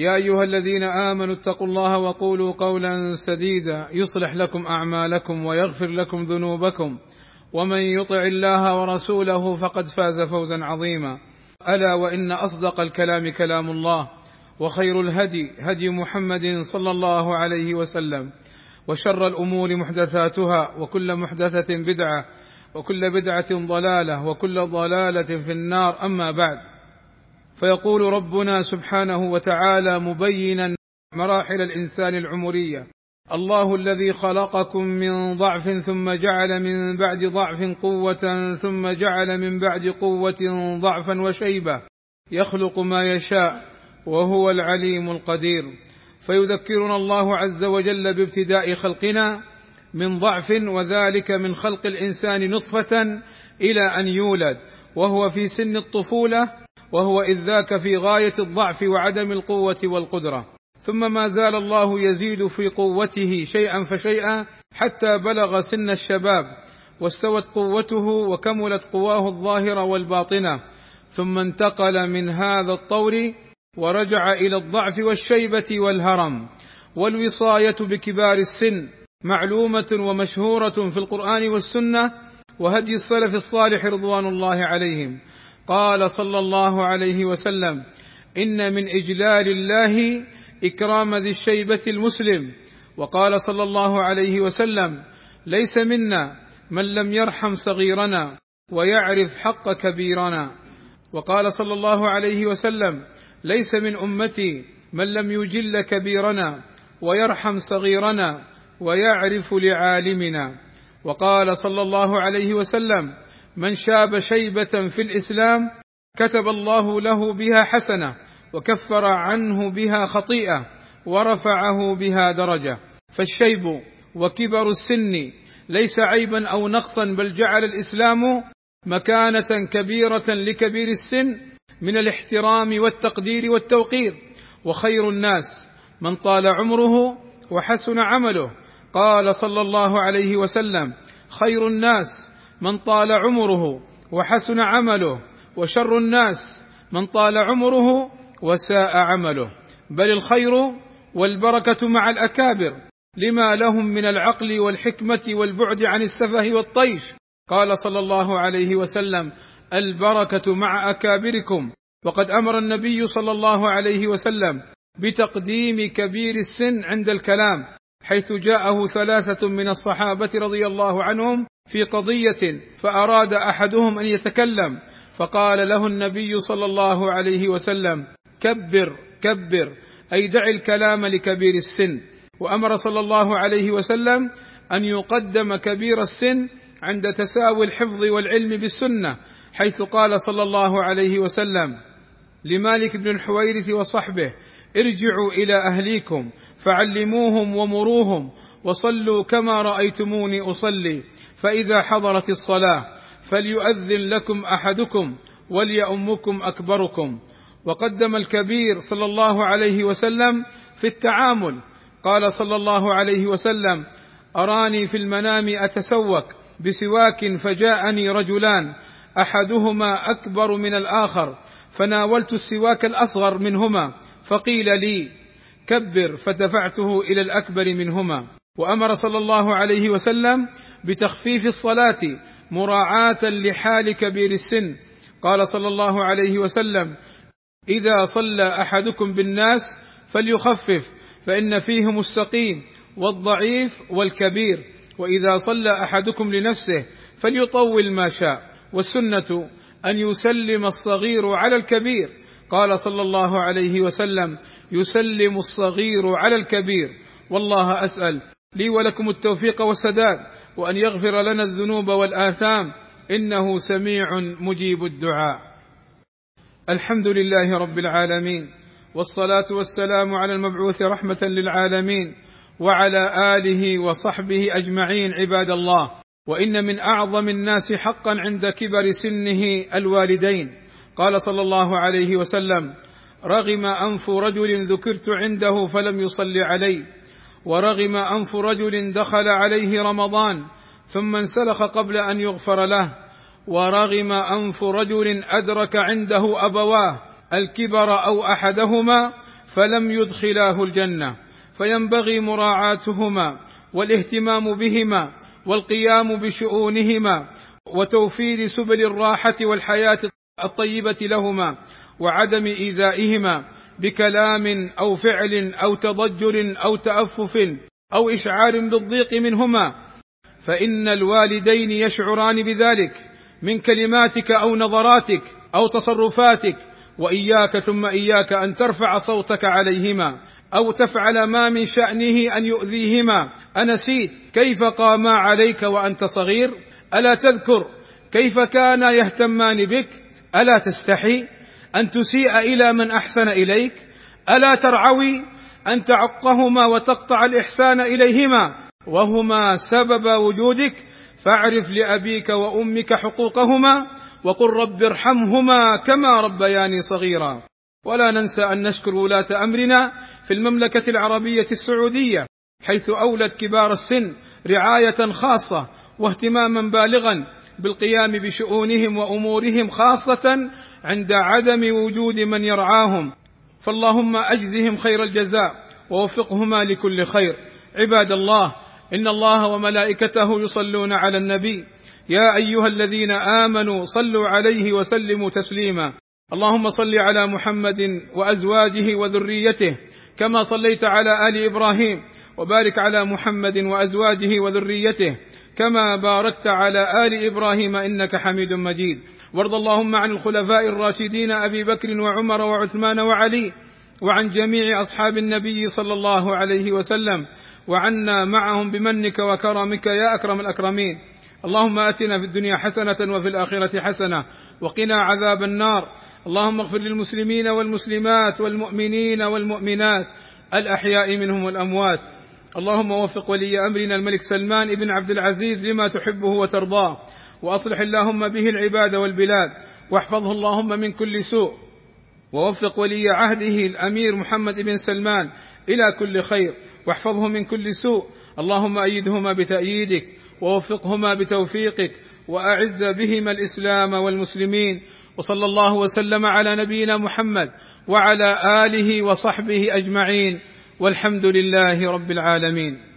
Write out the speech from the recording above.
يا أيها الذين آمنوا اتقوا الله وقولوا قولا سديدا يصلح لكم أعمالكم ويغفر لكم ذنوبكم. ومن يطع الله ورسوله فقد فاز فوزا عظيما. ألا وإن أصدق الكلام كلام الله وخير الهدي هدي محمد صلى الله عليه وسلم وشر الأمور محدثاتها وكل محدثة بدعة وكل بدعة ضلالة وكل ضلالة في النار. أما بعد فيقول ربنا سبحانه وتعالى مبينا مراحل الإنسان العمرية. الله الذي خلقكم من ضعف ثم جعل من بعد ضعف قوة ثم جعل من بعد قوة ضعفا وشيبة. يخلق ما يشاء وهو العليم القدير. فيذكرنا الله عز وجل بابتداء خلقنا من ضعف وذلك من خلق الإنسان نطفة إلى أن يولد. وهو في سن الطفولة وهو إذ ذاك في غاية الضعف وعدم القوة والقدرة. ثم ما زال الله يزيد في قوته شيئا فشيئا حتى بلغ سن الشباب واستوت قوته وكملت قواه الظاهره والباطنه ثم انتقل من هذا الطور ورجع إلى الضعف والشيبة والهرم. والوصاية بكبار السن معلومة ومشهورة في القرآن والسنة وهدي السلف الصالح رضوان الله عليهم. قال صلى الله عليه وسلم إن من إجلال الله إكرام ذي الشيبة المسلم. وقال صلى الله عليه وسلم ليس منا من لم يرحم صغيرنا ويعرف حق كبيرنا. وقال صلى الله عليه وسلم ليس من أمتي من لم يجل كبيرنا ويرحم صغيرنا ويعرف لعالمنا. وقال صلى الله عليه وسلم من شاب شيبة في الإسلام كتب الله له بها حسنة وكفر عنه بها خطيئة ورفعه بها درجة. فالشيب وكبر السن ليس عيبا أو نقصا بل جعل الإسلام مكانة كبيرة لكبير السن من الاحترام والتقدير والتوقير. وخير الناس من طال عمره وحسن عمله. قال صلى الله عليه وسلم خير الناس من طال عمره وحسن عمله وشر الناس من طال عمره وساء عمله. بل الخير والبركة مع الأكابر لما لهم من العقل والحكمة والبعد عن السفه والطيش. قال صلى الله عليه وسلم البركة مع أكابركم. وقد أمر النبي صلى الله عليه وسلم بتقديم كبير السن عند الكلام. حيث جاءه ثلاثة من الصحابة رضي الله عنهم في قضية فأراد أحدهم أن يتكلم فقال له النبي صلى الله عليه وسلم كبر كبر أي دع الكلام لكبير السن. وأمر صلى الله عليه وسلم أن يقدم كبير السن عند تساوي الحفظ والعلم بالسنة حيث قال صلى الله عليه وسلم لمالك بن الحويرث وصحبه ارجعوا إلى أهليكم فعلموهم ومروهم وصلوا كما رأيتموني أصلي فإذا حضرت الصلاة فليؤذن لكم أحدكم وليؤمكم أكبركم. وقدم الكبير صلى الله عليه وسلم في التعامل قال صلى الله عليه وسلم أراني في المنام اتسوك بسواك فجاءني رجلان أحدهما أكبر من الآخر فناولت السواك الأصغر منهما فقيل لي كبر فدفعته إلى الأكبر منهما. وأمر صلى الله عليه وسلم بتخفيف الصلاة مراعاة لحال كبير السن. قال صلى الله عليه وسلم إذا صلى أحدكم بالناس فليخفف فإن فيهم السقيم والضعيف والكبير. وإذا صلى أحدكم لنفسه فليطول ما شاء. والسنة أن يسلم الصغير على الكبير. قال صلى الله عليه وسلم يسلم الصغير على الكبير. والله أسأل لي ولكم التوفيق والسداد وأن يغفر لنا الذنوب والآثام. إنه سميع مجيب الدعاء. الحمد لله رب العالمين والصلاة والسلام على المبعوث رحمة للعالمين وعلى آله وصحبه أجمعين عباد الله. وإن من أعظم الناس حقا عند كبر سنه الوالدين. قال صلى الله عليه وسلم رغم أنف رجل ذكرت عنده فلم يصل علي ورغم أنف رجل دخل عليه رمضان ثم انسلخ قبل أن يغفر له ورغم أنف رجل أدرك عنده أبواه الكبر أو أحدهما فلم يدخلاه الجنة فينبغي مراعاتهما والاهتمام بهما والقيام بشؤونهما وتوفير سبل الراحة والحياة الطيبة لهما وعدم إيذائهما بكلام أو فعل أو تضجر أو تأفف أو إشعار بالضيق منهما. فإن الوالدين يشعران بذلك من كلماتك أو نظراتك أو تصرفاتك وإياك ثم إياك أن ترفع صوتك عليهما أو تفعل ما من شأنه أن يؤذيهما. انسيت كيف قاما عليك وأنت صغير؟ ألا تذكر كيف كانا يهتمان بك؟ ألا تستحي أن تسيء إلى من أحسن إليك؟ ألا ترعوي أن تعقهما وتقطع الإحسان إليهما؟ وهما سبب وجودك. فاعرف لأبيك وأمك حقوقهما وقل رب ارحمهما كما ربياني صغيرا. ولا ننسى أن نشكر ولاة أمرنا في المملكة العربية السعودية. حيث اولت كبار السن رعاية خاصة واهتماما بالغا بالقيام بشؤونهم وأمورهم خاصة عند عدم وجود من يرعاهم. فاللهم أجزهم خير الجزاء ووفقهما لكل خير. عباد الله إن الله وملائكته يصلون على النبي. يا أيها الذين آمنوا صلوا عليه وسلموا تسليما. اللهم صل على محمد وأزواجه وذريته كما صليت على آل إبراهيم وبارك على محمد وأزواجه وذريته كما باركت على آل إبراهيم إنك حميد مجيد. وارض اللهم عن الخلفاء الراشدين أبي بكر وعمر وعثمان وعلي وعن جميع أصحاب النبي صلى الله عليه وسلم وعنا معهم بمنك وكرمك يا أكرم الأكرمين. اللهم آتنا في الدنيا حسنة وفي الآخرة حسنة وقنا عذاب النار. اللهم اغفر للمسلمين والمسلمات والمؤمنين والمؤمنات الأحياء منهم والأموات. اللهم وفق ولي أمرنا الملك سلمان بن عبد العزيز لما تحبه وترضاه. وأصلح اللهم به العباد والبلاد. واحفظه اللهم من كل سوء. ووفق ولي عهده الأمير محمد بن سلمان إلى كل خير. واحفظه من كل سوء. اللهم أيدهما بتأييدك. ووفقهما بتوفيقك وأعز بهما الإسلام والمسلمين وصلى الله وسلم على نبينا محمد وعلى آله وصحبه أجمعين والحمد لله رب العالمين